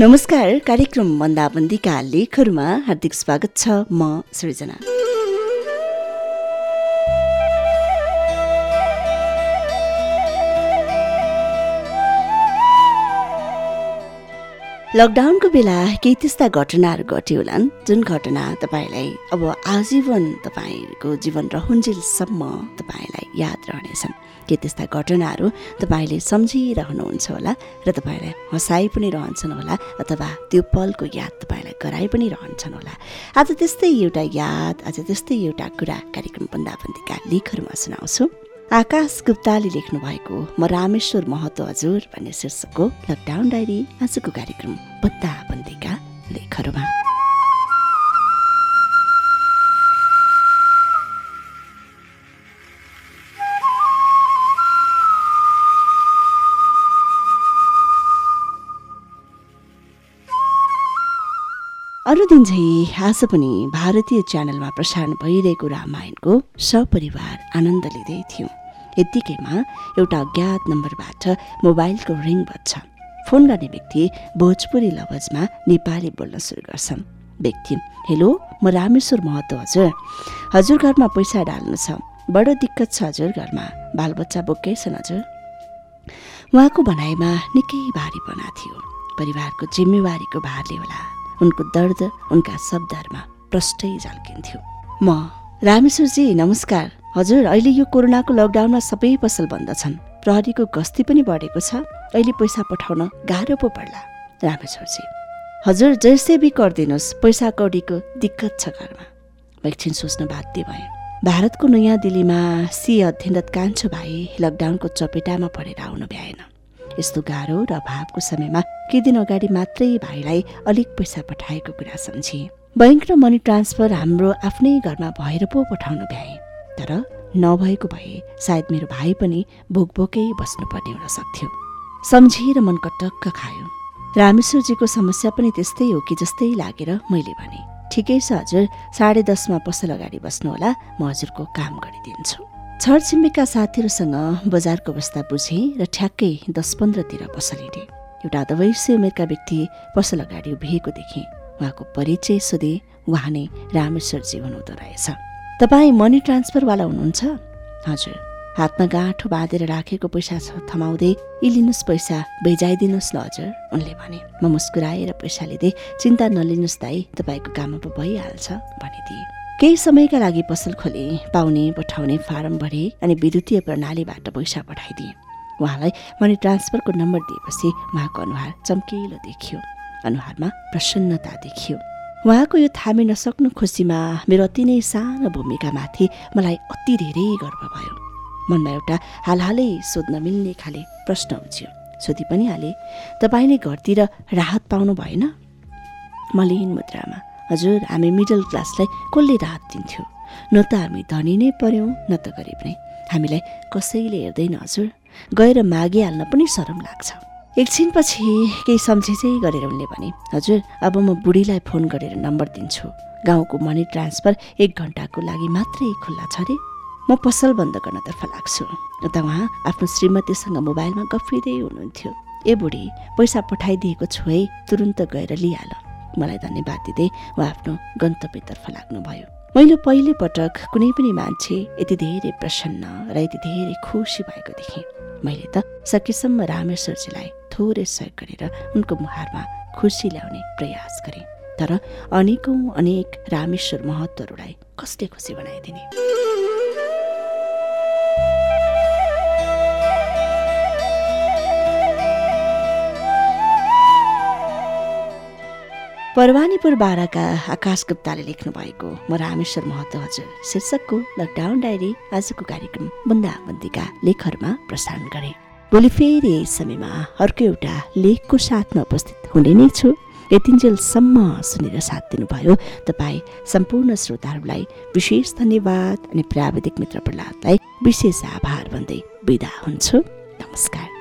नमस्कार कार्यक्रम बन्दाबन्दीका लेखहरूमा हार्दिक स्वागत छ म सृजना। लकडाउनको बेला केही त्यस्ता घटनाहरू घट्यो होलान् जुन घटना तपाईँलाई अब आजीवन तपाईँको जीवन रहन्जेलसम्म तपाईँलाई याद रहनेछन्। के त्यस्ता घटनाहरू तपाईँले सम्झिरहनुहुन्छ होला र तपाईँलाई हँसाइ पनि रहन्छन् होला अथवा त्यो पलको याद तपाईँलाई गराइ पनि रहन्छन् होला। आज त्यस्तै एउटा याद आज त्यस्तै एउटा कुरा कार्यक्रम बन्दाबन्दीका लेखहरूमा सुनाउँछु। आकाश गुप्ताले लेख्नु भएको म रामेश्वर महतो हजुर भन्ने शीर्षकको लकडाउन डायरी आजको कार्यक्रम बन्दाबन्दीका लेखहरूमा। अरू दिन झै आज पनि भारतीय च्यानलमा प्रसारण भइरहेको रामायणको सपरिवार आनन्द लिँदै थियौँ। यत्तिकैमा एउटा अज्ञात नम्बरबाट मोबाइलको रिङ बज्छ। फोन गर्ने व्यक्ति भोजपुरी लवजमा नेपाली बोल्न सुरु गर्छन्। व्यक्ति हेलो म रामेश्वर महतो हजुर। हजुर घरमा पैसा डाल्नु छ। बडो दिक्कत छ हजुर घरमा। बालबच्चा बोक्कै छन् हजुर। उहाँको भनाइमा निकै भारीपना थियो। परिवारको जिम्मेवारीको भारले होला। उनको दर्द उनका शब्दहरूमा प्रष्टै झल्किन्थ्यो। म रामेश्वरजी नमस्कार। हजुर अहिले यो कोरोनाको लकडाउनमा सबै पसल बन्द छन्। प्रहरीको गस्ती पनि बढेको छ। अहिले पैसा पठाउन गाह्रो पो पर्ला रामेश्वरजी। हजुर जैसे गरिदिनुहोस्। पैसा कौडीको दिक्कत छ घरमा। म एकछिन सोच्न बाध्य भएँ। भारतको नयाँ दिल्लीमा सी अध्ययनरत कान्छो भाइ लकडाउनको चपेटामा परेर आउनु भ्याएन। यस्तो गाह्रो र अभावको समयमा केही दिन अगाडि मात्रै भाइलाई अलिक पैसा पठाएको कुरा सम्झे। बैङ्क र मनी ट्रान्सफर हाम्रो आफ्नै घरमा भएर पो पठाउनु भ्याए। तर नभएको भए सायद मेरो भाइ पनि भोक भोकै बस्नुपर्ने हुन सक्थ्यो। सम्झिएर मन कटक्क खायो। रामेश्वरजीको समस्या पनि त्यस्तै हो कि जस्तै लागेर मैले भने ठिकै छ हजुर साढे दसमा पसल अगाडि बस्नुहोला म हजुरको काम गरिदिन्छु। छरछिमेकका साथीहरूसँग बजारको अवस्था बुझेँ र ठ्याक्कै दस पन्ध्रतिर पसल हिँडेँ एउटा दवैसी उमेरका व्यक्ति पसल अगाडि उभिएको देखेँ उहाँको परिचय सोधे उहाँ नै रामेश्वरजी हुनुहुँदो रहेछ। तपाईँ मनी ट्रान्सफरवाला हुनुहुन्छ? हजुर। हातमा गाँठो बाँधेर राखेको पैसा छ थमाउँदै लिनुहोस् पैसा भेजाइदिनुहोस् न हजुर उनले भने। म मुस्कुराएर पैसा लिँदै चिन्ता नलिनुहोस् दाई तपाईँको काम पो भइहाल्छ भनिदिए। केही समयका लागि पसल खोले पाउने पठाउने फारम भरे अनि विद्युतीय प्रणालीबाट पैसा पठाइदिए। उहाँलाई मनी ट्रान्सफरको नम्बर दिएपछि उहाँको अनुहार चम्किलो देखियो। अनुहारमा प्रसन्नता देखियो। उहाँको यो थामी नसक्नु खुसीमा मेरो अति नै सानो भूमिकामाथि मलाई अति धेरै गर्व भयो। मनमा एउटा हालहालै सोध्न मिल्ने खाले प्रश्न उठ्यो। सोधि पनि हाले तपाईँले घरतिर राहत पाउनु भएन? मलिन मुद्रामा हजुर हामी मिडल क्लासलाई कसले राहत दिन्थ्यो? न त हामी धनी नै पर्यौँ न त गरिब नै। हामीलाई कसैले हेर्दैन हजुर। गएर मागिहाल्न पनि सरम लाग्छ। एकछिनपछि केही सम्झिँचै गरेर उनले भने हजुर अब म बुढीलाई फोन गरेर नम्बर दिन्छु। गाउँको मनी ट्रान्सफर एक घन्टाको लागि मात्रै खुल्ला छ अरे। म पसल बन्द गर्नतर्फ लाग्छु। उता उहाँ आफ्नो श्रीमतीसँग मोबाइलमा गफिँदै हुनुहुन्थ्यो। ए बुढी पैसा पठाइदिएको छु है तुरुन्त गएर लिइहाल। मलाई धन्यवाद दिँदै उहाँ आफ्नो गन्तव्यतर्फ लाग्नुभयो। मैले पहिले पटक कुनै पनि मान्छे यति धेरै प्रसन्न र यति धेरै खुसी भएको देखेँ। मैले त सकेसम्म रामेश्वरजीलाई थोरै सहयोग गरेर उनको मुहारमा खुसी ल्याउने प्रयास गरेँ। तर अनेकौँ अनेक रामेश्वर महत्वहरूलाई कस्तै खुसी बनाइदिने? परवानीपुर बाराका आकाश गुप्ताले लेख्नु भएको म रामेश्वर महतो हजुर। शीर्षकको लकडाउन डायरी आजको कार्यक्रम बन्दाबन्दीका लेखहरूमा प्रसारण गरे। भोलि फेरि यही समयमा अर्को एउटा लेखको साथमा उपस्थित हुने नै छु। यतिन्जेलसम्म सुनेर साथ दिनुभयो तपाईँ सम्पूर्ण श्रोताहरूलाई विशेष धन्यवाद अनि प्राविधिक मित्र प्रहलादलाई विशेष आभार भन्दै बिदा हुन्छु। नमस्कार।